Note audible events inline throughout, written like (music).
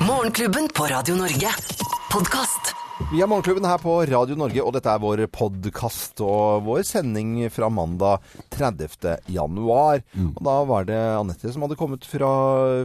Morgenklubben på Radio Norge. Podkast. Vi er Morgenklubben her på Radio Norge, og dette er vår podkast og vår sending fra mandag 30. januar. Og da var det Anette som hadde kommet fra,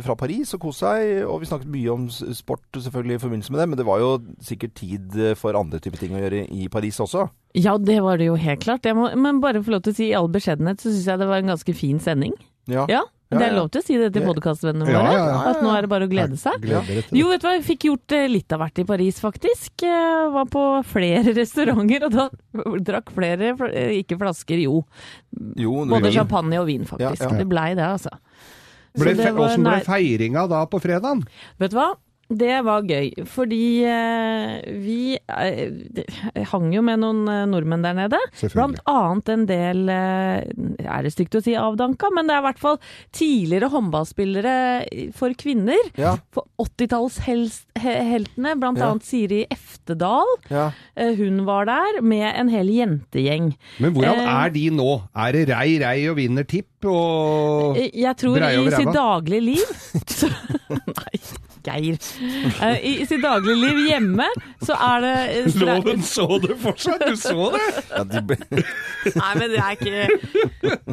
fra Paris og kost seg, og vi snakket mye om sport selvfølgelig i forbindelse med det, men det var jo sikkert tid for andre typer ting å gjøre i Paris også. Ja, det var det jo helt klart. Jeg må, men bare få lov til å si i all beskjedenhet, så syns jeg det var en ganske fin sending. Ja, Ja, det er lov til å si det til podkastvennene våre. At nå er det bare å glede seg. Jo, vet du hva, jeg fikk gjort eh, litt av hvert i Paris, faktisk. Jeg var på flere (laughs) restauranter, og da (laughs) drakk flere, eh, ikke flasker, jo. Jo, Både champagne og vin, faktisk. Det blei det, altså. Ble det var Åssen ble feiringa da på fredagen? Vet du hva? Det var gøy, fordi eh, vi eh, hang jo med noen eh, nordmenn der nede. Blant annet en del, er det stygt å si avdanka, men det er i hvert fall tidligere håndballspillere for kvinner. Ja, For 80-tallsheltene, blant Ja. annet Siri Eftedal. ja. Hun var der med en hel jentegjeng. Men hvordan er de nå? Er det rei, rei og vinner tipp og Jeg tror i sitt daglige liv (laughs) Nei, Geir. (laughs) Eh, I, I sitt dagligliv hjemme så er det eh, Loven så det fortsatt! Du så det! ja de ble, (laughs) Nei, men det er ikke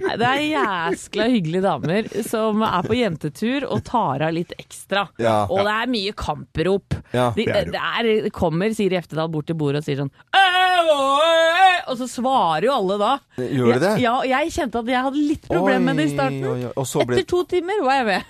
Nei, Det er jæskla hyggelige damer som er på jentetur og tar av litt ekstra. Ja. Og det er mye kamprop. Ja, det er det. det er, kommer Siri Eftedal bort til bordet og sier sånn Og så svarer jo alle da. Gjør de det? Ja, og jeg kjente at jeg hadde litt problemer med det i starten. Oi, oi, oi. Og så ble Etter to timer var jeg med.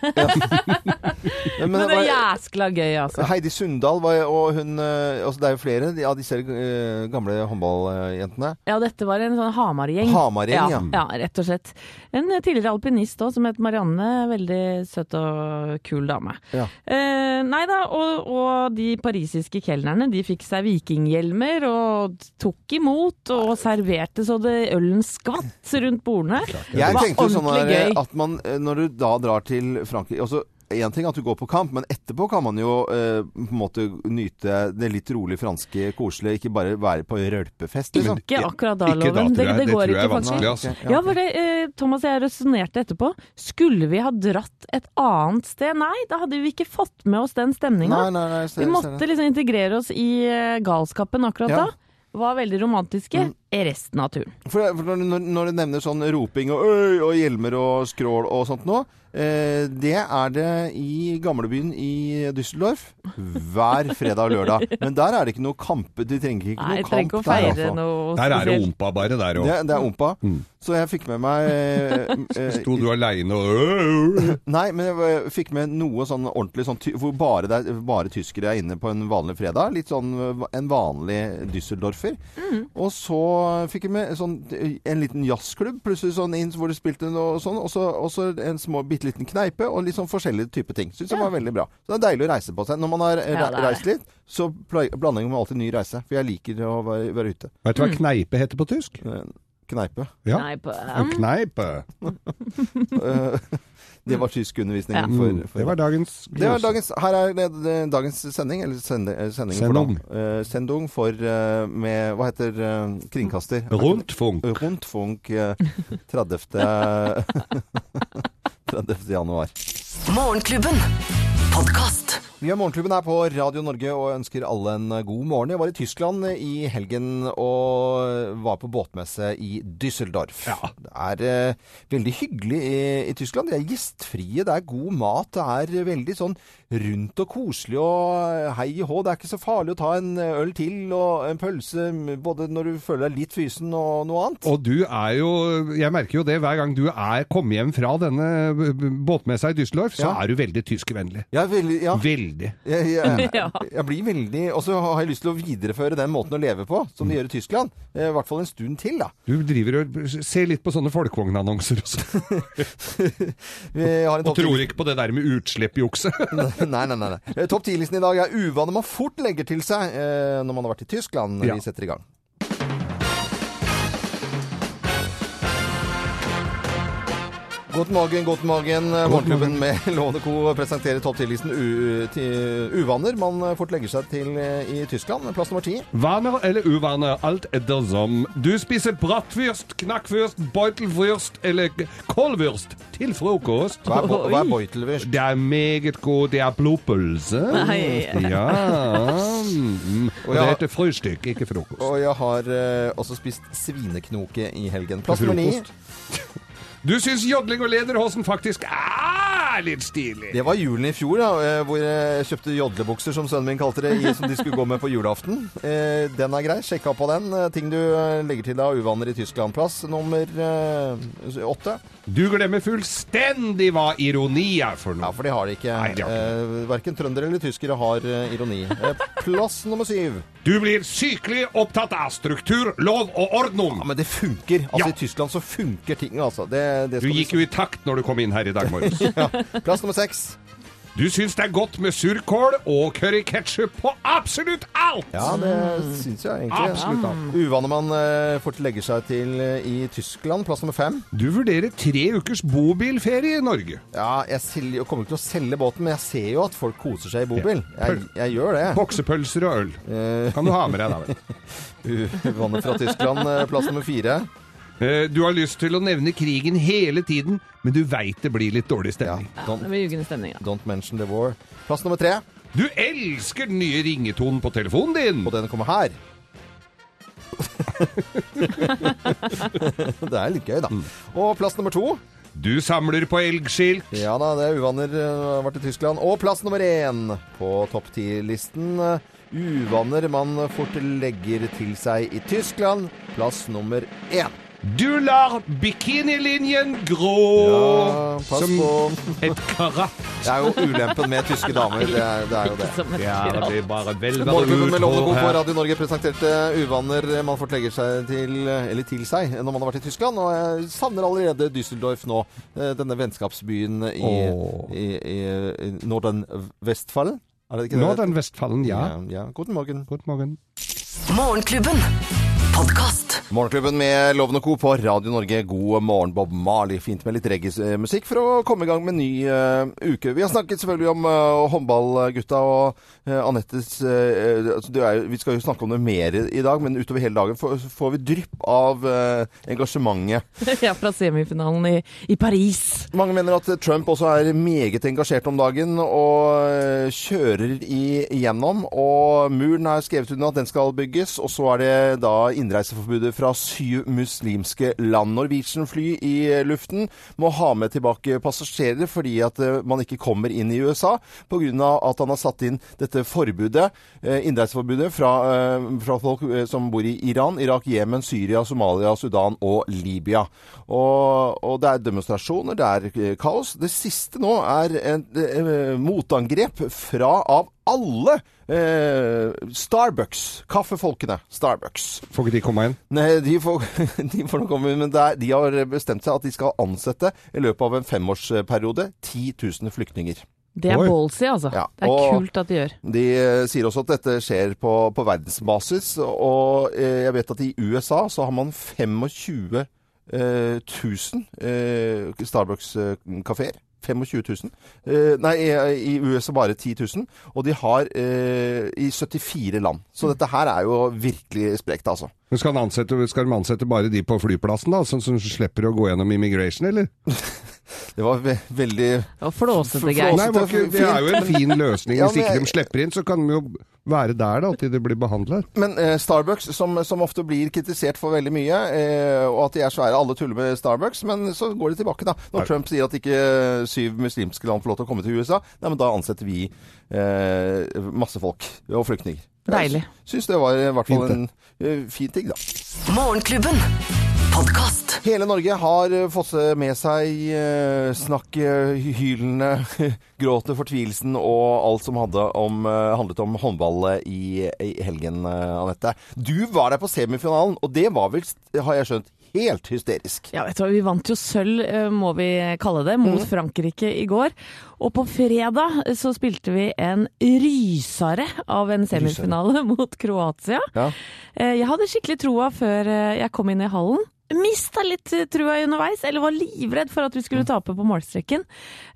Ja, (laughs) Men det det er var- jæskla gøy, altså. Heidi Sundal var, og hun eh, altså Det er jo flere av disse eh, gamle håndballjentene. Ja, dette var en sånn Hamar-gjeng. Hamar-gjeng, ja. ja. rett og slett. En tidligere alpinist òg, som het Marianne. Veldig søt og kul dame. Ja. Eh, nei da, og, og de parisiske kelnerne de fikk seg vikinghjelmer og tok imot og serverte så det ølen skvatt rundt bordene. Jeg det var sånn ordentlig der, gøy. at man, eh, når du da drar til Frankrike altså, Én ting er at du går på kamp, men etterpå kan man jo eh, på en måte nyte det litt rolig franske, koselige. Ikke bare være på rølpefest, liksom. Ikke akkurat da, Ikke da, Loven. Det, det Det går ikke, faktisk. altså. Okay. Ja, for det, eh, Thomas og jeg resonnerte etterpå. Skulle vi ha dratt et annet sted? Nei, da hadde vi ikke fått med oss den stemninga. Vi måtte liksom integrere oss i eh, galskapen akkurat Ja. da. Var veldig romantiske Mm. Resten av turen. For, for når, når- du nevner sånn roping og øy og hjelmer og skrål og sånt nå, eh, det er det i gamlebyen i Düsseldorf hver fredag og lørdag. (laughs) Men der er det ikke noe kamp. De trenger ikke Nei, noe trenger ikke kamp å feire der, altså. noe Der er det ompa bare der òg. Det, det er ompa. Mm. Så jeg fikk med meg eh, (laughs) eh, Sto du aleine og (laughs) Nei, men jeg eh, fikk med noe sånn ordentlig sånn ty Hvor bare, det er, bare tyskere er inne på en vanlig fredag. Litt sånn eh, en vanlig Düsseldorfer. Og så fikk jeg med sånn, eh, en liten jazzklubb plutselig sånn inn hvor de spilte noe sånn. Og så en små, bitte liten kneipe og litt sånn forskjellige typer ting. Syns jeg var veldig bra. Så det er deilig å reise på seg. Når man har eh, Ja, er reist litt, så blander man alltid ny reise. For jeg liker å være, være ute. Vet du hva kneipe heter på tysk? Eh, Kneipe. Ja. Nei, kneipe. Eh, (laughs) det var tyskundervisning Ja. for, Mm, for Det var dagens Det var dagens, her er det, det, dagens sending, eller sende, eh, sending Sendung. for, da. Eh, sendung for uh, med Hva heter uh, kringkaster? Rundfunk. Rundfunk uh, 30. 30. (laughs) januar. Morgenklubben. Podkast. Vi har Morgenklubben her på Radio Norge og ønsker alle en god morgen. Jeg var i Tyskland i helgen og var på båtmesse i Düsseldorf. Ja. Det er eh, veldig hyggelig i, i Tyskland. De er gjestfrie, det er god mat. Det er veldig sånn rundt og koselig og hei og hå. Det er ikke så farlig å ta en øl til og en pølse både når du føler deg litt fysen og noe annet. Og du er jo Jeg merker jo det hver gang du er kommet hjem fra denne båtmessa i Düsseldorf, så Ja. er du veldig tyskervennlig. Ja, veldig, ja. Veldig. Jeg, jeg, (laughs) jeg blir veldig Og så har jeg lyst til å videreføre den måten å leve på, som de gjør i Tyskland. Eh, I hvert fall en stund til, da. Du driver og ser litt på sånne folkevognannonser også. (laughs) Vi har en Og tror ikke på det der med utslippjukse. (laughs) Nei, nei, nei. nei. Eh, Topp 10-listen i dag er uvaner man fort legger til seg eh, når man har vært i Tyskland. Ja. Vi setter i gang. God morgen, god morgen. Morgenklubben med (laughs) Lovende Co. presenterer topp 10-listen uvaner man fort legger seg til eh, i Tyskland. Plass nummer ti. Vaner eller uvaner, alt ettersom. Du spiser bratwurst, knakkwurst, beutelwurst eller k- til frokost. Hva er, hva er Beutelwurst? Det er meget god, det er blodpølse. Ja. Mm. Og det heter frøstykk, ikke frokost. Og jeg har eh, også spist svineknoke i helgen. Plass nummer ni. Du syns jodling og lederhosen faktisk er litt stilig. Det var julen i fjor, da, eh, hvor jeg kjøpte jodlebukser, som sønnen min kalte det, i, som de skulle gå med på julaften. Eh, Den er grei. Sjekka på den. Eh, Ting du eh, legger til av uvaner i Tyskland. Plass nummer eh, åtte. Du glemmer fullstendig hva ironi er for noe. Ja, for de har det ikke. Nei, de har ikke Eh, Verken trøndere eller tyskere har eh, ironi. Eh, Plass nummer syv. Du blir sykelig opptatt av struktur, lov og ordnung. Ja, men det funker. Altså Ja. I Tyskland så funker ting, altså. Det, det Du gikk jo i takt når du kom inn her i dag morges. (laughs) ja. Plass nummer seks. Du syns det er godt med surkål og curryketchup på absolutt alt! Ja, det syns jeg egentlig. Absolutt alt. Uvaner man eh, fort legger seg til eh, i Tyskland. Plass nummer fem. Du vurderer tre ukers bobilferie i Norge. Ja, jeg, selger, jeg kommer ikke til å selge båten, men jeg ser jo at folk koser seg i bobil. Jeg, jeg gjør det. Boksepølser og øl. Kan du ha med deg, da. vel. (laughs) Uvaner fra Tyskland. eh, Plass nummer fire. Eh, Du har lyst til å nevne krigen hele tiden, men du veit det blir litt dårlig Ja. Det blir ugende stemning, ja. don't mention the war. Plass nummer tre. Du elsker den nye ringetonen på telefonen din! Og den kommer her. (laughs) det er litt gøy, da. Og plass nummer to. Du samler på elgskilt. Ja da, det er uvaner eh, har vært i Tyskland. Og plass nummer én på topp ti-listen. Uvaner man fort legger til seg i Tyskland. Plass nummer én. Du lar bikinilinjen grå Ja, pass som på. et karat. Det er jo ulempen med tyske damer. Det er, det er jo det. (laughs) Ja, det blir bare velvære Morgenklubben med Lovende på. Radio Norge presenterte uvaner man fort legger seg til, eller til seg når man har vært i Tyskland. Og jeg savner allerede Düsseldorf nå. eh, Denne vennskapsbyen i, oh. i, i, i Norden-Vestfallen. Er det ikke det? Norden-Vestfallen, ja. ja. ja. Guten morgen. God morgen. Morgenklubben. Podkast. Morgenklubben med Loven og Co. på Radio Norge. God morgen, Bob Marley. Fint med litt reggae-musikk for å komme i gang med en ny uh, uke. Vi har snakket selvfølgelig om uh, håndballgutta og uh, Anettes jo- Vi skal jo snakke om det mer i, dag, men utover hele dagen får, får vi drypp av engasjementet. (laughs) Ja, fra semifinalen i, i Paris. Mange mener at Trump også er meget engasjert om dagen og kjører igjennom. Og muren er skrevet under at den skal bygges. Og så er det da innreiseforbudet fra syv muslimske land. Norwegian-fly i luften må ha med tilbake passasjerer fordi at eh, man ikke kommer inn i USA pga. at han har satt inn dette forbudet, eh, innreiseforbudet fra, eh, fra folk som bor i Iran, Irak, Jemen, Syria, Somalia, Sudan og Libya. Og, og det er demonstrasjoner, det er kaos. Det siste nå er et motangrep fra av alle eh, Starbucks. Kaffefolkene. Starbucks. Får ikke de komme inn? Nei, de får, (laughs) de får nok komme, men det er, de har bestemt seg at de skal ansette i løpet av en femårsperiode 10 000 flyktninger. Det er ballsy, altså. Ja, Det er og- kult at de gjør. De eh, sier også at dette skjer på, på verdensbasis, og eh, jeg vet at i USA så har man 25 eh, 000 eh, Starbucks-kafeer. 25 000. Eh, nei, i, USA bare 10 000. Og de har eh, i 74 land. Så dette her er jo virkelig sprekt, altså. Men skal, ansette, skal de ansette bare de på flyplassen, da? Sånn som slipper å gå gjennom immigration, eller? (laughs) Det var ve veldig Og flåsete, Flåsete. Geir. Nei, det er jo en fin løsning. (laughs) Ja, Hvis ikke de slipper inn, så kan de jo være der da, til de blir behandla. Men eh, Starbucks, som, som ofte blir kritisert for veldig mye, eh, og at de er svære Alle tuller med Starbucks, men så går de tilbake, da. Når Nei. Trump sier at ikke syv muslimske land får lov til å komme til USA, nei, men da ansetter vi eh, masse folk og flyktninger. Deilig. Jeg syns det var i hvert fall en uh, fin ting, da. Morgenklubben. Podkast. Hele Norge har eh, fått med seg eh, snakket, hylene, (laughs) gråtet, fortvilelsen og alt som hadde om, eh, handlet om håndball i, i helgen, eh, Anette. Du var der på semifinalen, og det var vel, har jeg skjønt, helt hysterisk. Ja, vet du hva, Vi vant jo sølv, må vi kalle det, mot mm. Frankrike i går. Og på fredag så spilte vi en rysare av en semifinale (laughs) mot Kroatia. Ja. Eh, Jeg hadde skikkelig troa før jeg kom inn i hallen. Mista litt trua underveis, eller var livredd for at vi Mm. skulle tape på målstreken.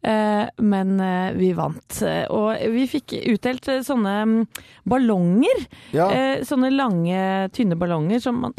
Eh, men eh, vi vant. Og vi fikk utdelt eh, sånne mm, ballonger. Ja. Sånne lange, tynne ballonger som man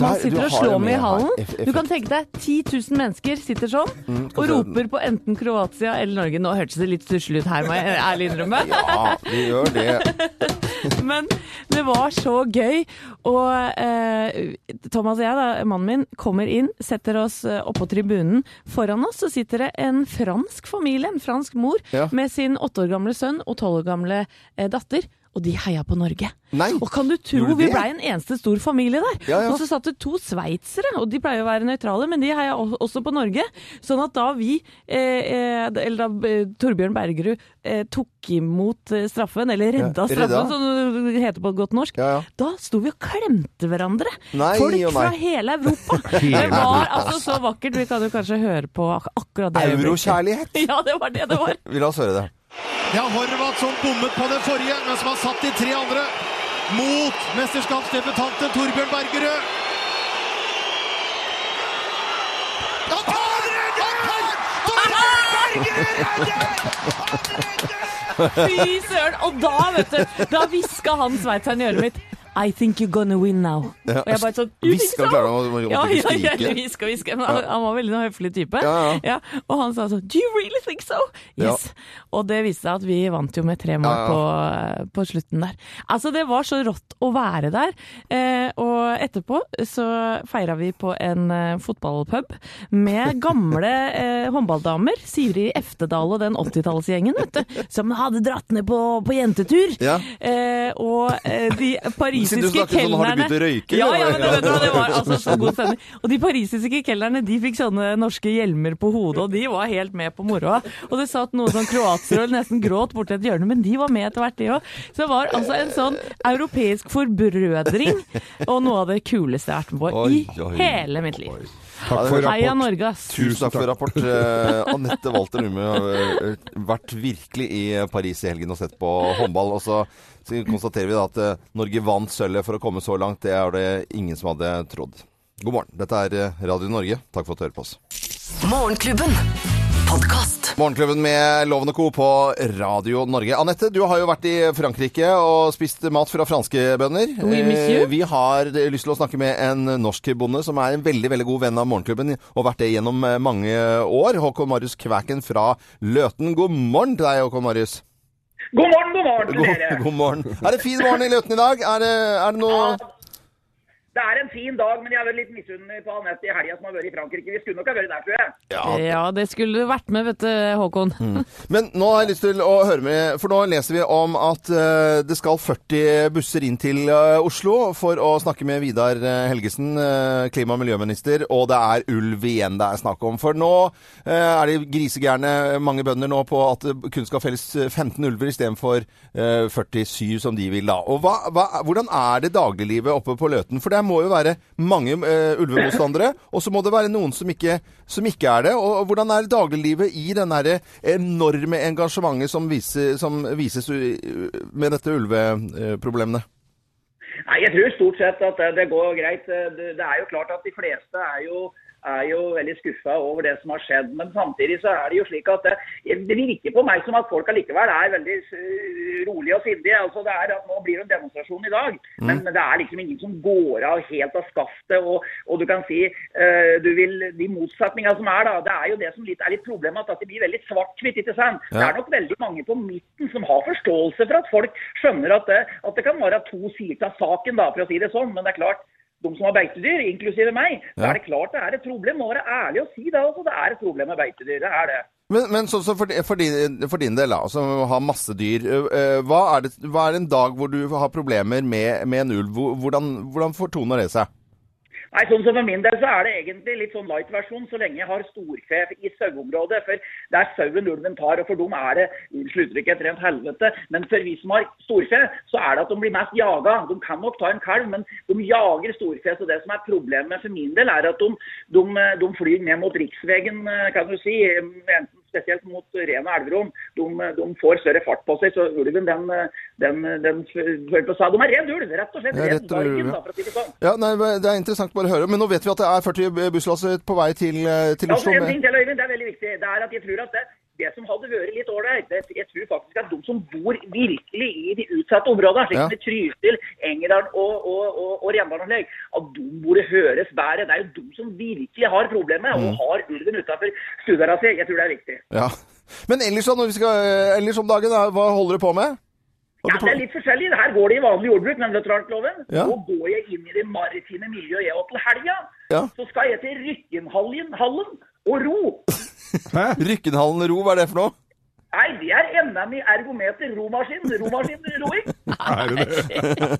man sitter og slår med i hallen. Du kan tenke deg 10 000 mennesker sitter sånn Mm, og roper på enten Kroatia eller Norge. Nå hørtes det litt stusslig ut her, må jeg ærlig innrømme. Ja, vi gjør det. (laughs) (laughs) Men det var så gøy. Og eh, Thomas og jeg, da, mannen min, kommer inn, setter oss eh, oppå tribunen. Foran oss så sitter det en fransk familie, en fransk mor, Ja. med sin åtte år gamle sønn og tolv år gamle eh, datter. Og de heia på Norge. Nei, Og kan du tro vi blei en eneste stor familie der? Ja, ja. Og så satt det to sveitsere, og de pleier å være nøytrale, men de heia også på Norge. Sånn at da vi, eh, eh, eller da eh, Torbjørn Bergerud eh, tok imot eh, straffen, eller redda Ja, straffen, redda. som det heter på godt norsk, Ja, ja. da sto vi og klemte hverandre. Nei Folk fra hele Europa. (laughs) Det var altså så vakkert. Vi kan jo kanskje høre på akkurat det. Eurokjærlighet. (laughs) Ja, det var det det var. (laughs) Vi la oss høre det. Ja, Horvath som bommet på det forrige, men som har satt de tre andre mot mesterskapsdebutanten Torbjørn Bergerød. Han redder! Torbjørn Bergerød! Fy søren! Og da, vet du, da hviska han sveitseren i øret mitt. I think you're gonna win now. Ja. Og jeg bare sånn "You think Hviska klarte han å- Ja, ja, ja, hviska, hviska. Men han, han var veldig en høflig type. Ja. Og han sa sånn Do you really think so? Yes. Og det viste seg at vi vant jo med tre mål. På, på slutten der. Altså, det var så rått å være der. Eh, og etterpå så feira vi på en eh, fotballpub med (laughs) gamle eh, håndballdamer. Siri Eftedal og den 80-tallsgjengen, vet du. Som hadde dratt ned på, på jentetur. Eh, og eh, de du parisiske sånn, kelnerne Ja, ja, men det, du det var altså så god stemning. Og de parisiske kelnerne de fikk sånne norske hjelmer på hodet, og de var helt med på moroa. Og det satt noen sånn kroatere og nesten gråt borti et hjørne, men de var med etter hvert, de òg. Så det var altså en sånn europeisk forbrødring, og noe av det kuleste jeg har vært med på Oi, i oi, hele mitt liv. Takk for Heia rapport. Norge, ass. Tusen takk for rapport. Eh, Anette Walter Numme har eh, vært virkelig i Paris i helgen og sett på håndball. Og så, så konstaterer vi da at eh, Norge vant sølvet for å komme så langt. Det er det ingen som hadde trodd. God morgen. Dette er eh, Radio Norge. Takk for at du hører på oss. Morgenklubben. Morgenklubben med Loven og Co. på Radio Norge. Anette, du har jo vært i Frankrike og spist mat fra franske bønder. Oui. Eh, Vi har lyst til å snakke med en norsk bonde som er en veldig veldig god venn av Morgenklubben, og vært det gjennom mange år. Håkon Marius Kvæken fra Løten. God morgen til deg, Håkon Marius. God morgen, god morgen til God, dere. god morgen. Er det fin morgen i Løten i dag? Er det, er det noe Det er en fin dag, men jeg har vært litt misunnelig på Anette i helga som har vært i Frankrike. Vi skulle nok ha vært der, tror jeg. Ja, det skulle du vært med, vet du, Håkon. (laughs) Men nå har jeg lyst til å høre med, for nå leser vi om at uh, det skal 40 busser inn til uh, Oslo for å snakke med Vidar eh, Helgesen, uh, klima- og miljøminister, og det er ulv igjen det er snakk om. For nå er de grisegærne mange bønder nå på at det kun skal felles 15 ulver istedenfor uh, 47 som de vil da. Og hva, hva, hvordan er det dagliglivet oppe på Løten? For det må jo være mange uh, ulvemotstandere, og så må det være noen som ikke, som ikke er det. Og hvordan er dagliglivet i den her enorme engasjementet som, viser, som vises med dette ulveproblemene? Nei, Jeg tror stort sett at det, går greit. Det er jo klart at de fleste er jo, er jo veldig skuffa over det som har skjedd. Men samtidig så er det jo slik at det, det virker på meg som at folk allikevel er veldig eh, rolige og sindige. Altså det er at Nå blir det en demonstrasjon i dag, men det er liksom ingen som går av helt av skaftet. Og, og du kan si uh, du vil, De motsetningene som er, da, det er jo det som litt, er litt problemet, at det blir veldig svart-hvitt. ikke sant? Det er nok veldig mange på midten som har forståelse for at folk skjønner at det, at det kan være to sider av saken, da, for å si det sånn. Men det er klart, de som har beitedyr, inklusive meg, så er det klart det er et problem. Må være ærlig og si det. altså. Det er et problem med beitedyr. Det er det. Men, men så, så for, for, din, for din del, da, som har masse dyr. Hva er, det, hva er en dag hvor du har problemer med, med en ulv? Hvordan, hvordan fortoner det seg? Nei, sånn som For min del så er det egentlig litt sånn light-versjon så lenge jeg har storfe i saueområdet. For det er sauen ulven tar, og for dem er det unnskyld et rent helvete. Men for vi som har storfe, så er det at de blir mest jaga. De kan nok ta en kalv, men de jager storfe. Så det som er problemet for min del, er at de, de, de flyr ned mot riksveien, kan du si. Enten spesielt mot Rena elverom, de, de får større fart på seg. Så ulven, den, den, den, føler på seg. De er redd ulv, rett og slett. Ja, Redd ja. da, for å si det sånn. Ja, nei, Det er interessant bare å høre. Men nå vet vi at det er 40 busslass på vei til, til Ja, Oslo. altså, en ting til, Øyvind, det er veldig viktig. Det er at jeg tror at det, det som hadde vært litt ålreit, jeg tror faktisk at de som bor virkelig i de utsatte områdene, slik Ja. som i Trysil, Engerdal og, og, og, og Rendalen at de burde høres bedre. Det er jo de som virkelig har problemet, Mm. og har ulven utenfor stuedøra si. Jeg tror det er viktig. Ja. Men ellers, når vi skal, ellers om dagen, hva holder du på med? Ja, Det er litt forskjellig. Her går det i vanlig jordbruk, men veteranloven. Ja. Nå går jeg inn i det maritime miljøet. Jeg, og til helga Ja. så skal jeg til Rykkenhallen og ro. (laughs) Rykkenhallen ro, hva er det for noe? Nei, det er NM i ergometer romaskin. Romaskinroing. (laughs) Er det det?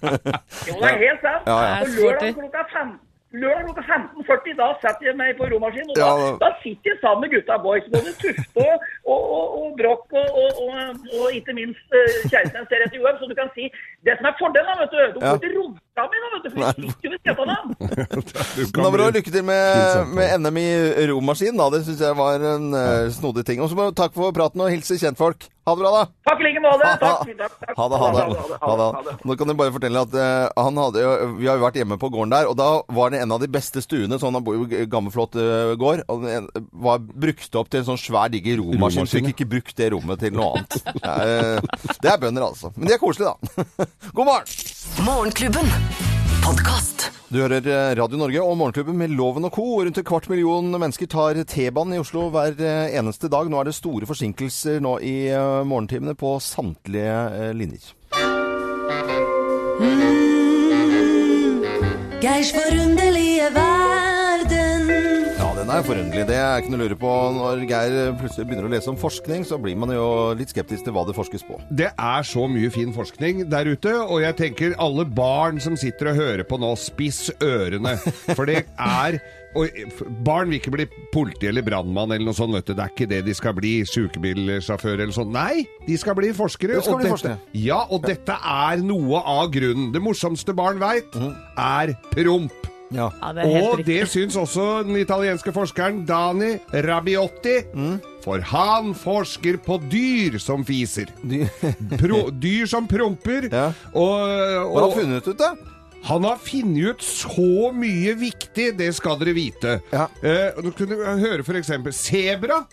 (laughs) Jo, det er helt sant. Ja, ja. Lørdag klokka fem. Lørdag klokka 15.40, da setter jeg meg på romaskinen. Og da, Ja. da sitter jeg sammen med gutta boys. Både Tufte og, og, og, og Broch og, og, og, og ikke minst uh, Kjærestein ser etter UM. Så du kan si Det som er fordelen, vet du. Du Ja. får ikke rodd sammen, da, vet du. For Nei. vi sitter jo ved. Du Da må du ha lykke til med, med NM i romaskin. da. Det syns jeg var en uh, snodig ting. Og så må takk for praten og hilse kjentfolk. Ha det bra, da. Takk i like måte. Ha, det. Ha det. Ha det. Nå kan jeg bare fortelle at uh, han hadde jo, Vi har jo vært hjemme på gården der, og da var det en av de beste stuene. sånn Han bor jo i uh, gård. og den var brukt opp til en sånn svær, diger romaskin. Fikk ikke brukt det rommet til noe annet. Det er, det er bønder, altså. Men de er koselige, da. (laughs) God morgen! Morgenklubben. Podkast. Du hører eh, Radio Norge og Morgenklubben med Loven og Co. Rundt en kvart million mennesker tar T-banen i Oslo hver eh, eneste dag. Nå er det store forsinkelser nå i eh, morgentimene på samtlige linjer. linjer. Geirs forunderlige verden. Den er forunderlig. Det er ikke noe å lure på. Når Geir plutselig begynner å lese om forskning, så blir man jo litt skeptisk til hva det forskes på. Det er så mye fin forskning der ute, og jeg tenker alle barn som sitter og hører på nå, spiss ørene. (laughs) For det er og Barn vil ikke bli politi eller brannmann eller noe sånt, vet du. Det er ikke det de skal bli. Sjukebilsjåfør eller sånn. Nei, de skal bli forskere. Det skal og bli dette, forskere. Ja, og dette er noe av grunnen. Det morsomste barn veit, mm. er promp. Ja. Ja, det Og riktig. det syns også den italienske forskeren Dani Rabiotti. Mm. For han forsker på dyr som fiser. De, (laughs) Pro, dyr som promper. Ja. Og, hva har og han funnet ut, da? han har funnet ut så mye viktig, det skal dere vite. Ja. Eh, du kunne høre for eksempel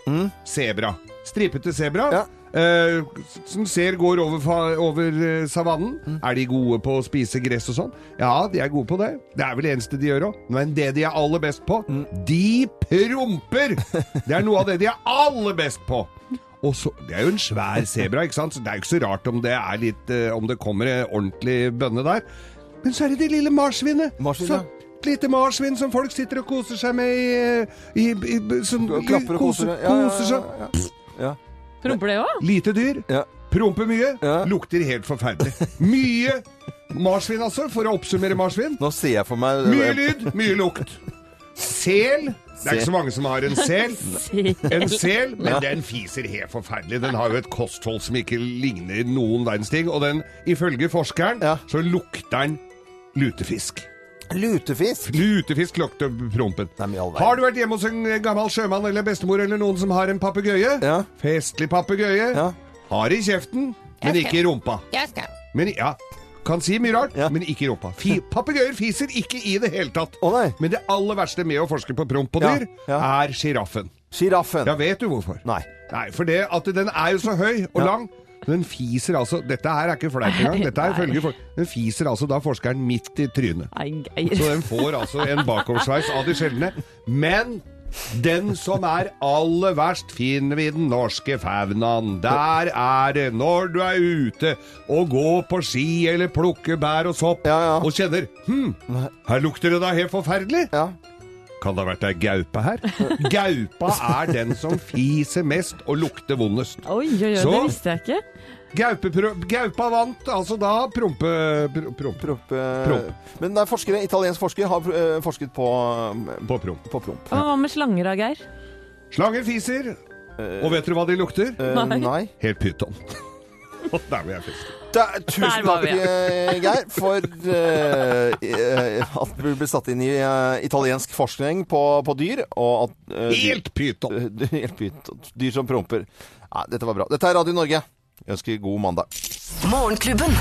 Mm. Sebra. Stripete sebra. Ja. Eh, som ser går over, over eh, savannen. Er de gode på å spise gress og sånn? Ja, de er gode på det. Det er vel det eneste de gjør òg. Men det de er aller best på, de promper! Det er noe av det de er aller best på. Og så, Det er jo en svær sebra, ikke sant? så det er jo ikke så rart om det, er litt, eh, om det kommer en ordentlig bønne der. Men så er det det lille marsvinet. Marsvin, Så- Et lite marsvin som folk sitter og koser seg med i, i, i, i som, Og klapper og koser. Ja, ja, koser seg. ja, ja. ja. Promper det òg? Lite dyr. Ja. Promper mye. Ja. Lukter helt forferdelig. Mye marsvin, altså, for å oppsummere marsvin. Nå ser jeg for meg Mye lyd, mye lukt. Sel. Det er ikke så mange som har en sel. En sel, men den fiser helt forferdelig. Den har jo et kosthold som ikke ligner noen verdens ting. Og den, ifølge forskeren, så lukter den lutefisk. Lutefisk. Lutefisk lukter prompen. Nei. Har du vært hjemme hos en gammel sjømann eller bestemor eller noen som har en papegøye? Ja. Festlig papegøye. Ja. Har i kjeften, men ikke i rumpa. Men ja, kan si mye rart, Ja. men ikke i rumpa. (laughs) Papegøyer fiser ikke i det hele tatt. Oh, nei. Men det aller verste med å forske på promp på dyr, ja. er sjiraffen. Sjiraffen. Ja, vet du hvorfor? Nei. Nei, for det at den er jo så høy og Ja. lang. Den fiser altså Dette her er ikke flaut engang. (laughs) Dette er ifølge for- Den fiser altså da forskeren midt i trynet. Så den får altså en bakoversveis av de sjeldne. Men den som er aller verst, finner vi i den norske faunaen. Der er det når du er ute og går på ski eller plukker bær og sopp Ja, ja. og kjenner Hm, her lukter det da helt forferdelig. Ja. Kan det ha vært ei gaupe her? Gaupa er den som fiser mest og lukter vondest. Oi, oi, oi, Så- det visste jeg ikke. Gaupa vant altså da prompe... Pro, promp. Promp, eh, Promp. Men det er forskere, italiensk forsker har eh, forsket på, På promp. på promp. Hva med slanger da, Geir? Slanger fiser. Og vet dere hva de lukter? Eh, Nei. nei. Helt pyton. (laughs) Der vil jeg. Da, tusen takk, Geir, for eh, at du blir satt inn i uh, italiensk forskning på, på dyr. Og at, uh, Helt pyton! (laughs) Helt pyton. Dyr som promper. Nei, dette var bra. Dette er Radio Norge. Jeg ønsker god mandag. Morgenklubben.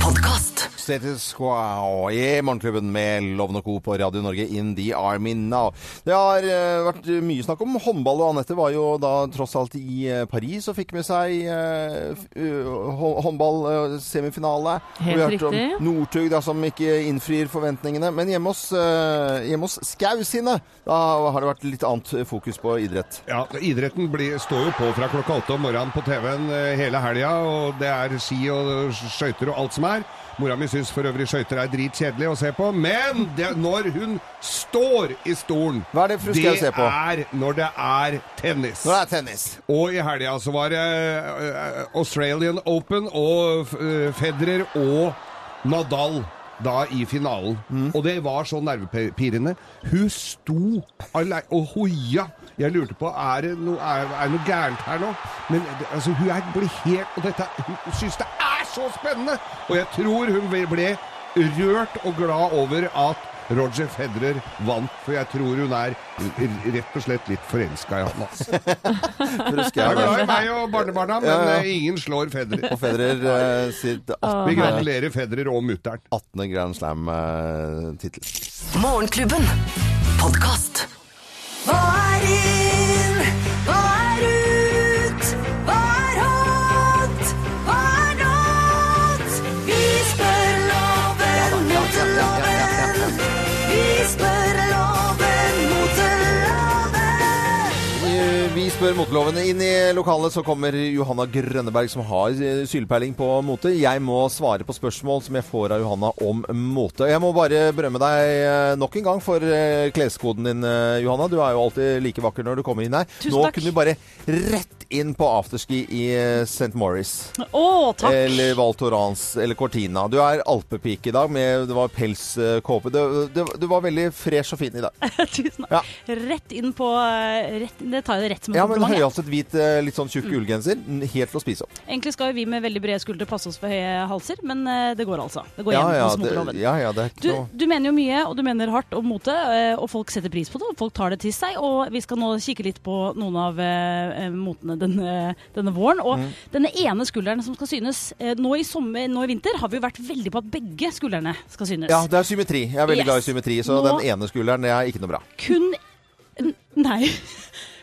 Podkast. Status Quo i Morgenklubben med Loven og Co. på Radio Norge in the Army now. Det har eh, vært mye snakk om håndball, og Anette var jo da tross alt i eh, Paris og fikk med seg uh, håndball-semifinale. Helt Vi riktig. om Northug da, som ikke innfrir forventningene. Men hjemme hos, eh, hjemme hos Skau sine, da har det vært litt annet fokus på idrett. Ja, Idretten blir, står jo på fra klokka åtte om morgenen på TV-en eh, hele helga, og det er ski og skøyter og alt som er. Mora mi syns for øvrig skøyter er dritkjedelig å se på, men det, når hun står i stolen Hva er det fru å se på? er når det er tennis. Når det er tennis. Og i helga så var det eh, Australian Open og eh, Federer og Nadal da i finalen. Og det var så nervepirrende. Hun sto alene og hoia. Jeg lurte på er det noe, er, er noe gærent her nå. Men altså, hun er, blir helt Og dette, hun syns det er så spennende! Og jeg tror hun ble rørt og glad over at Roger Federer vant, for jeg tror hun er rett og slett litt forelska i han. Altså. (laughs) Jeg er glad i meg og barnebarna, men Ja, ja. eh, ingen slår Federer. Og Federer eh, sitt 18. Vi gratulerer Federer og mutter'n. 18. Grand Slam-tittel. Morgenklubben. Podkast. Hva er inn? Loven. motelovene. Inn i lokalet så kommer Johanna Grønneberg, som har eh, sylpeiling på mote. Jeg må svare på spørsmål som jeg får av Johanna om mote. Jeg må bare berømme deg eh, nok en gang for eh, kleskoden din, Johanna. Du er jo alltid like vakker når du kommer inn her. Tusen Nå takk. kunne du bare rett inn på afterski i eh, St. Morris. Å, takk! Eller Val Thorens eller Cortina. Du er alpepike i dag med det var pelskåpe. Du, du, du var veldig fresh og fin i dag. (laughs) Tusen takk. Ja. Rett inn på rett, Det tar jeg det rett som et Ja, men kompliment. høyhalset hvit, eh, litt sånn tjukk ullgenser. Helt til å spise opp. Egentlig skal jo vi med veldig brede skuldre passe oss for høye halser, men eh, det går altså. Det går Ja, igjen ja, hos moteloven. ja, ja, Du, du mener jo mye, og du mener hardt om mote, eh, og folk setter pris på det, og folk tar det til seg. Og vi skal nå kikke litt på noen av eh, eh, motene denne, denne våren. Og Mm. denne ene skulderen som skal synes eh, nå i, sommer, nå i vinter, har vi vært veldig på at begge skuldrene skal synes. Ja, det er symmetri. Jeg er veldig Yes. glad i symmetri, så Nå- den ene skulderen det er ikke noe bra. Kun Nei. (laughs)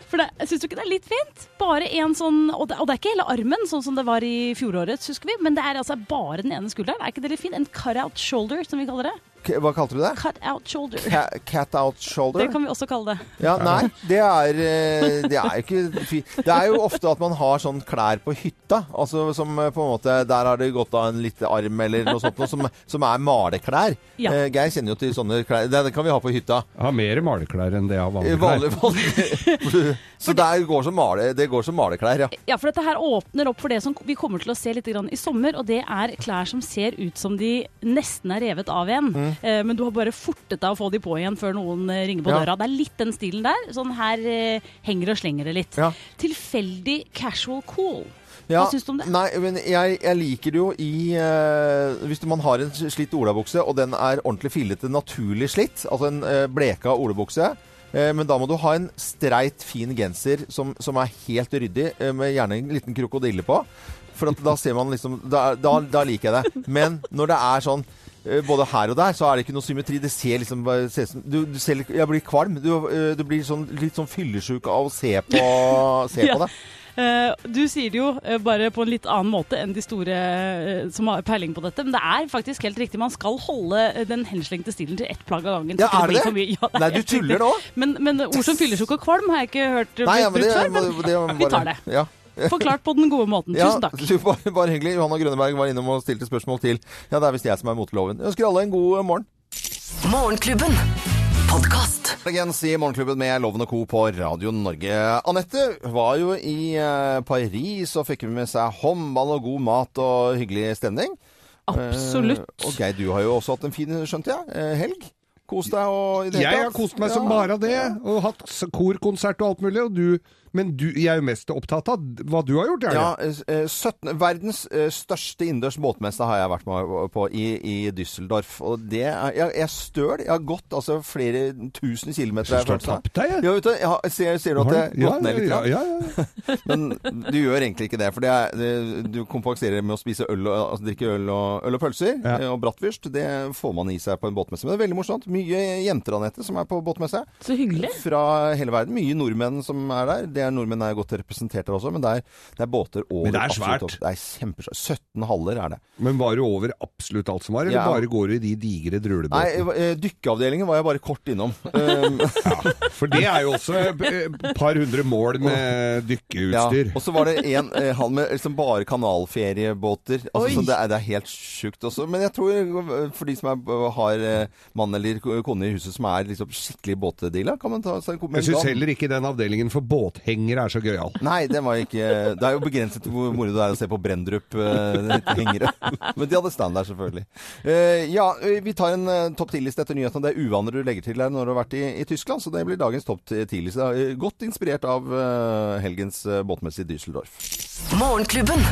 For det, Syns du ikke det er litt fint? Bare en sånn, og det, og det er ikke hele armen, sånn som det var i fjorårets, husker vi. Men det er altså bare den ene skulderen. Er ikke det litt fint? En cut-out shoulder, som vi kaller det. Hva kalte du det? Cut-out shoulder. Ca cat out shoulder? Det kan vi også kalle det. Ja, nei, det er eh, Det er ikke fint. Det er jo ofte at man har sånn klær på hytta. Altså som eh, på en måte Der har det gått av en liten arm eller noe sånt, noe, som, som er maleklær. Ja. Eh, Geir kjenner jo til sånne klær. Det, det kan vi ha på hytta. Jeg har mer maleklær enn det jeg har vanlige klær. vanlig. (laughs) Så det går som, male, det går som maleklær, ja. Ja, for dette her åpner opp for det som vi kommer til å se litt grann i sommer, og det er klær som ser ut som de nesten er revet av igjen. Eh, men du har bare fortet deg å få de på igjen før noen eh, ringer på Ja. døra. Det er litt den stilen der. Sånn her eh, henger og slenger det litt. Ja. Tilfeldig casual cool. Ja, Hva syns du om det? Nei, men jeg, jeg liker det jo i eh, Hvis man har en slitt olabukse, og den er ordentlig fillete, naturlig slitt, altså en eh, bleka olabukse, eh, men da må du ha en streit, fin genser som, som er helt ryddig, eh, med gjerne en liten krokodille på. For at da ser man liksom Da, da, da liker jeg det. Men når det er sånn både her og der så er det ikke noe symmetri. Det ser liksom du, du ser, Jeg blir kvalm. Du, eh, du blir sånn, litt sånn fyllesyk av å se på, (laughs) se Ja. på det. Uh, du sier det jo uh, bare på en litt annen måte enn de store uh, som har peiling på dette. Men det er faktisk helt riktig. Man skal holde eh, den henslengte stilen til ett plagg av gangen. Ja, er det det. (laughs) Ja, det Nei, du tuller nå? Men, men ord som fyllesjuk og kvalm har jeg ikke hørt Nei, ja, det, brukt før. Men det, det, vi tar det. Ja. Forklart på den gode måten. Tusen takk. du, bare, bare hyggelig. Johanna Grønneberg var innom og stilte spørsmål til Ja, det er visst jeg som er moteloven. Jeg ønsker alle en god morgen. Morgenklubben. Podkast. I Morgenklubben med Loven og Co. på Radio Norge. Anette var jo i eh, Paris og fikk med seg håndball og god mat og hyggelig stemning. Absolutt. Eh, og Geir, du har jo også hatt en fin, skjønte jeg, eh, helg. Kos deg og i det hele Jeg har kost meg som bare det, og hatt korkonsert og alt mulig. Og du Men du, jeg er jo mest opptatt av hva du har gjort. Ja, eh, 17, verdens eh, største innendørs båtmesse har jeg vært med på i, i Düsseldorf. Og det er Jeg, jeg er støl. Jeg har gått altså flere tusen kilometer. Syns du har tapt deg, jeg. Ja, vet du, jeg har, ser, ser du at jeg har Ja, gått ned litt? ja, ja, ja, ja. (laughs) Men du gjør egentlig ikke det. For det er, det, du kompenserer med å spise øl og, altså, drikke øl og, øl og pølser. Ja. eh, Og bratwurst. Det får man i seg på en båtmesse. Men det er veldig morsomt. Mye jenter, Anette, som er på båtmesse. Så hyggelig. Fra hele verden. Mye nordmenn som er der. Det er Nordmenn er godt representert der også, men det er, det er båter over Men det er svært. Absolutt, Det er kjempesvært. 17 haller er det. Men var du over absolutt alt som var, eller Ja. bare går du i de digre drulebåtene? Nei, dykkeavdelingen var jeg bare kort innom. (laughs) ja, For det er jo også et par hundre mål med dykkeutstyr. ja. Og så var det en eh, hall med liksom bare kanalferiebåter. Altså, så det, er, det er helt sjukt også. Men jeg tror eh, for de som er, har eh, mann eller kone i huset som er liksom skikkelig båtdealer, kan man ta seg en Jeg syns heller ikke den avdelingen for båthengere er så gøyal. Nei, det var ikke Det er jo begrenset til hvor moro det er å se på Brendrup uh, hengere. Men de hadde stand der, selvfølgelig. Uh, ja, eh, vi tar en uh, topp 10-liste etter nyhetene. Det er uvaner du legger til her når du har vært i, i Tyskland, så det blir dagens topp 10-liste. Eh, Godt inspirert av eh, helgens eh, båtmesse Düsseldorf. Morgenklubben.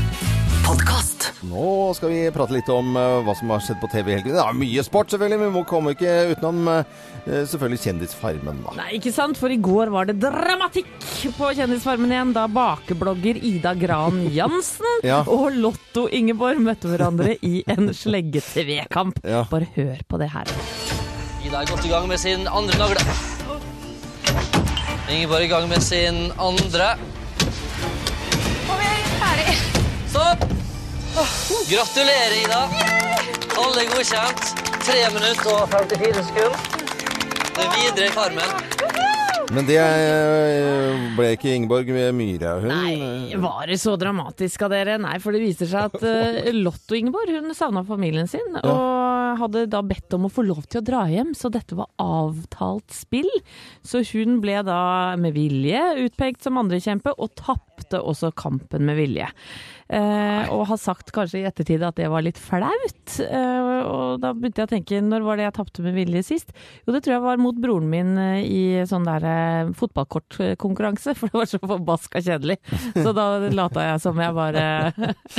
Podkast. Nå skal vi prate litt om eh, hva som har skjedd på TV i helgen. Det er mye sport, selvfølgelig, men vi må komme ikke utenom eh, selvfølgelig Kjendisfarmen, da. Nei, ikke sant? For i går var det dramatikk på Kjendisfarmen igjen, da bakeblogger Ida Gran (laughs) Jansen Ja. og Lotto Ingeborg møtte hverandre i en (laughs) slegge-TV-kamp. Ja. Bare hør på det her. Ida er godt i gang med sin andre nagle. Ingeborg i gang med sin andre. Gratulerer, Ida. Alle er godkjent. 3 minutter og 54 sekunder. Det er videre i Farmen. Men det eh, ble ikke Ingeborg Myhre. Hun Nei, var det så dramatisk av dere? Nei, for det viser seg at uh, Lotto Ingeborg hun savna familien sin, og hadde da bedt om å få lov til å dra hjem, så dette var avtalt spill. Så hun ble da med vilje utpekt som andrekjempe, og tapte også kampen med vilje. Uh, og har sagt kanskje i ettertid at det var litt flaut. Uh, og da begynte jeg å tenke, når var det jeg tapte med vilje sist? Jo, det tror jeg var mot broren min eh, i sånn der eh, fotballkortkonkurranse, for det var så forbaska kjedelig. Så da lata jeg som jeg bare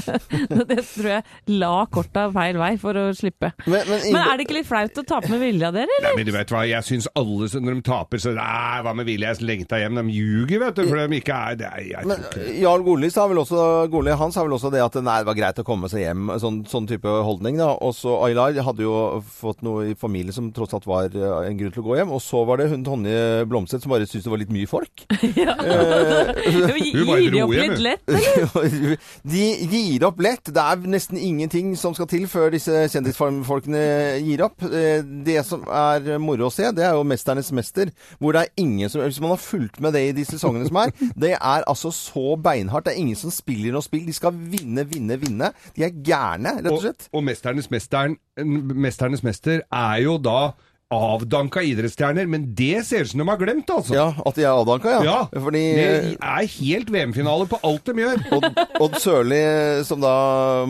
(laughs) Det tror jeg la korta feil vei for å slippe. Men, men, Men er det ikke litt flaut å tape med vilja, dere? dere, Nei, men du vet hva, jeg syns alle når de taper, så Nei, hva med vilje, jeg lengta hjem. De ljuger, vet du, for de ikke er det er, jeg, Men Jarl Goli sa vel også Goli, han sa vel også det at nei, det var greit å komme seg hjem. Sånn, sånn type holdning. da. Og så Aylar hadde jo fått noe i familie som tross alt var eh, en grunn til å gå hjem. Og så var det hun Tonje Blomseth som bare syntes det var litt mye folk. (laughs) Hun bare Gir de dro opp hjem, litt hun. (laughs) eller? De gir opp lett. Det er nesten ingenting som skal til før disse kjendisfolkene gir opp. Eh, Det som er moro å se, det er jo 'Mesternes mester', hvor det er ingen som Hvis man har fulgt med det i de sesongene som er, (laughs) det er altså så beinhardt. Det er ingen som spiller noe spill. De skal vinne, vinne, vinne. De er gærne, rett og slett. Og, og Mesternes, mesteren, Mesternes mester er jo da avdanka idrettsstjerner, men det ser ut som de har glemt, altså. Ja, at de er avdanka, ja. Ja, Fordi det er helt VM-finale på alt de gjør. Odd, Odd Sørli, som da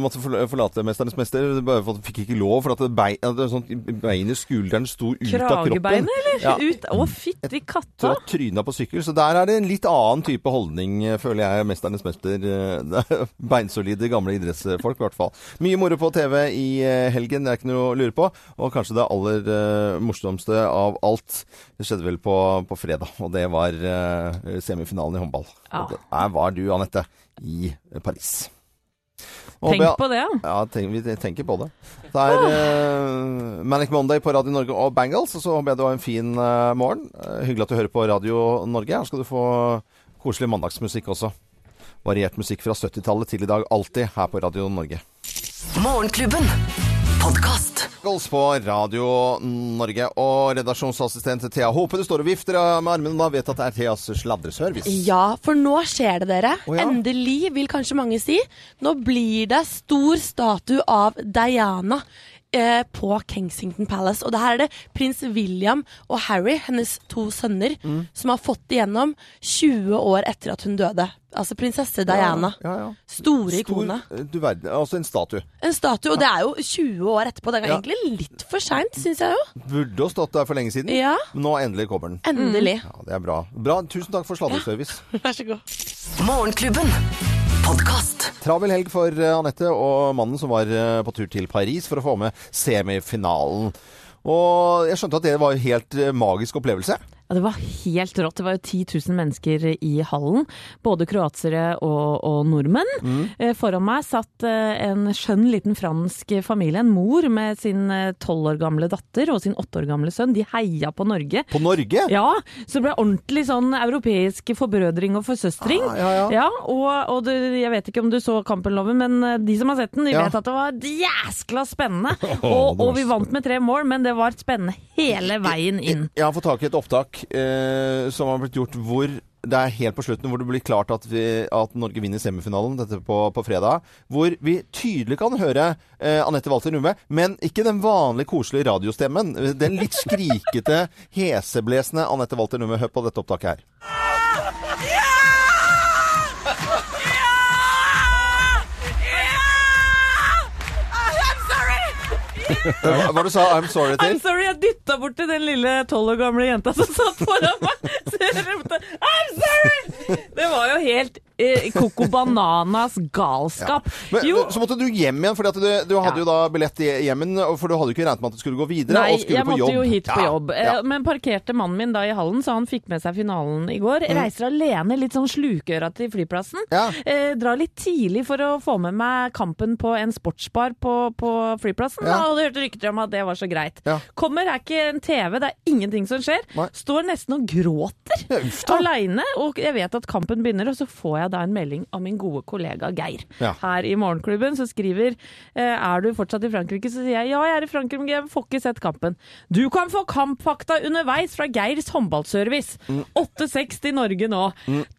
måtte forlate 'Mesternes mester', fikk ikke lov, for at bein, sånn, beinet, skulderen, sto ut av kroppen. Kragebeinet, eller? Ja. Ut? Å, fytti katta! Så tryna på sykkel. Så der er det en litt annen type holdning, føler jeg, 'Mesternes mester'. (laughs) Beinsolide gamle idrettsfolk, i hvert fall. Mye moro på TV i eh, helgen, det er ikke noe å lure på. Og kanskje det aller eh, morsomste av alt, det skjedde vel på, på fredag. Og det var uh, semifinalen i håndball. Ja. Og der var du, Anette, i Paris. Og Tenk på det, ja. ja, tenk, vi tenker på det. Det er uh, Manic Monday på Radio Norge og Bangles, og så håper jeg du har en fin uh, morgen. Hyggelig at du hører på Radio Norge. Her skal du få koselig mandagsmusikk også. Variert musikk fra 70-tallet til i dag, alltid her på Radio Norge. Morgenklubben. Podkast. Bangles på Radio Norge og redaksjonsassistent Thea Håpe du står og vifter med armene da vet at det er Theas sladreservice. Ja, for nå skjer det, dere. Oh, ja. Endelig, vil kanskje mange si. Nå blir det stor statue av Diana eh, på Kensington Palace. Og det her er det prins William og Harry, hennes to sønner, Mm. som har fått igjennom 20 år etter at hun døde. Altså prinsesse Diana. Ja, ja. Store Stor, ikone. du verden, altså en statue. En statue, og det er jo 20 år etterpå. Det er Ja. egentlig litt for seint, syns jeg jo. Burde ha stått der for lenge siden. Ja. Men nå endelig kommer den. Endelig. Ja, det er bra. bra. Tusen takk for sladreservice. (laughs) Vær så god. Morgenklubben. Podkast. Travel helg for eh, Anette og mannen som var eh, på tur til Paris for å få med semifinalen. Og jeg skjønte at det var en helt eh, magisk opplevelse. Ja, Det var helt rått. Det var jo 10 000 mennesker i hallen. Både kroatere og, og nordmenn. Mm. Eh, Foran meg satt eh, en skjønn liten fransk familie. En mor med sin tolv år gamle datter og sin åtte år gamle sønn. De heia på Norge. På Norge? Ja, så det ble ordentlig sånn europeisk forbrødring og forsøstring. Ah, ja, ja. og, og du, jeg vet ikke om du så Kampen-loven, men eh, de som har sett den, de Ja. vet at det var jæskla spennende. (laughs) Oh, og, og vi vant med tre mål, men det var spennende hele veien inn. Jeg har fått tak i et opptak eh, som har blitt gjort hvor det er helt på slutten hvor det blir klart at, vi, at Norge vinner semifinalen, dette på, på fredag. Hvor vi tydelig kan høre eh, Anette Walter Numme, men ikke den vanlige koselige radiostemmen. Den litt skrikete, (laughs) heseblesende Anette Walter Numme. Hør på dette opptaket her. Hva var det du sa 'I'm sorry' til? I'm sorry, jeg dytta bort til den lille tolv år gamle jenta som satt foran meg. Så jeg ropte I'm sorry! Det var jo helt eh, Coco Bananas galskap. Men, Jo, Så måtte du hjem igjen, for du, du hadde Ja. jo da billett i- hjem, for du hadde jo ikke regnet med at du skulle gå videre. Nei, og skulle jeg på måtte jobb. jo hit på Ja, jobb. ja. Eh, Men parkerte mannen min da i hallen, så han fikk med seg finalen i går. Reiser alene, litt sånn slukøra til flyplassen. Mm. Ja. Eh, drar litt tidlig for å få med meg kampen på en sportsbar på, på flyplassen. Ja. Da hadde hørt rykter om at det var så greit. Ja. Kommer, er ikke en TV, det er ingenting som skjer. Nei. Står nesten og gråter. Ja. Aleine, og jeg vet at kampen begynner, og så får jeg da en melding av min gode kollega Geir. Ja. Her i Morgenklubben så skriver eh, Er du fortsatt i Frankrike? Så sier jeg ja, jeg er i Frankrike, men jeg får ikke sett kampen. Du kan få kampfakta underveis fra Geirs håndballservice. 8-6 til Norge nå.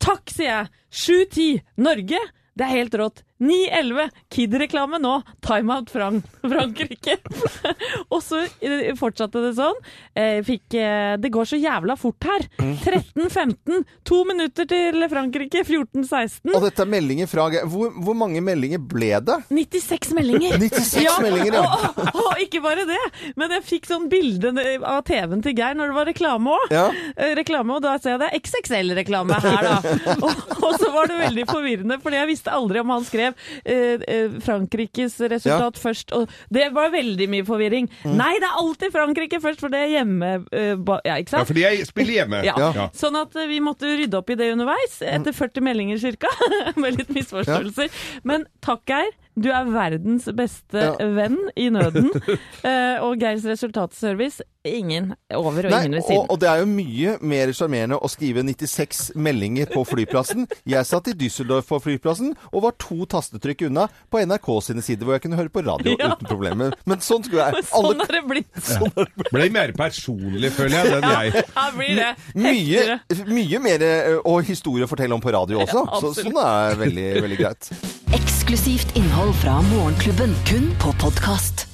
Takk, sier jeg. 7-10 Norge. Det er helt rått. 9-11 Kid-reklame nå. Timeout Frank (laughs) Frankrike. (laughs) og så eh, fortsatte det sånn. Eh, fikk, eh, det går så jævla fort her. 13-15. To minutter til Frankrike. 14-16. Og dette er meldinger fra hvor, hvor mange meldinger ble det? 96 meldinger. (laughs) 96 meldinger, ja. Og, og, og ikke bare det, men jeg fikk sånn bilde av TV-en til Geir når det var reklame òg. Ja. Reklame, og da ser jeg det er XXL-reklame her, da. og, og så var det veldig forvirrende, fordi jeg visste aldri om han skrev eh, eh, Frankrikes resultat først. Og det var veldig mye forvirring. Mm. Nei, det er alltid Frankrike først, for det er hjemme... eh, ba, ja, ikke Ja, fordi jeg spiller hjemme. Ja. Ja. Sånn at eh, vi måtte rydde opp i det underveis, etter 40 meldinger cirka, (laughs) med litt misforståelser. Men takk, Geir. Du er verdens beste Ja. venn i nøden. uh, (laughs) og Geirs resultatservice, ingen over og Nei, ingen ved siden. og det er jo mye mer sjarmerende å skrive 96 meldinger på flyplassen. Jeg satt i Düsseldorf på flyplassen og var to tastetrykk unna på NRK sine sider, hvor jeg kunne høre på radio (laughs) Ja. uten problemer. Men sånn skulle jeg. (laughs) Sånn Alle, er det blitt. Ble mer personlig, føler jeg, den jeg. Ja, blir det mye, mye mer eh, og historie å fortelle om på radio også. Ja, så, sånn er veldig, veldig greit. Eksklusivt innhold fra Morgenklubben, kun på podkast.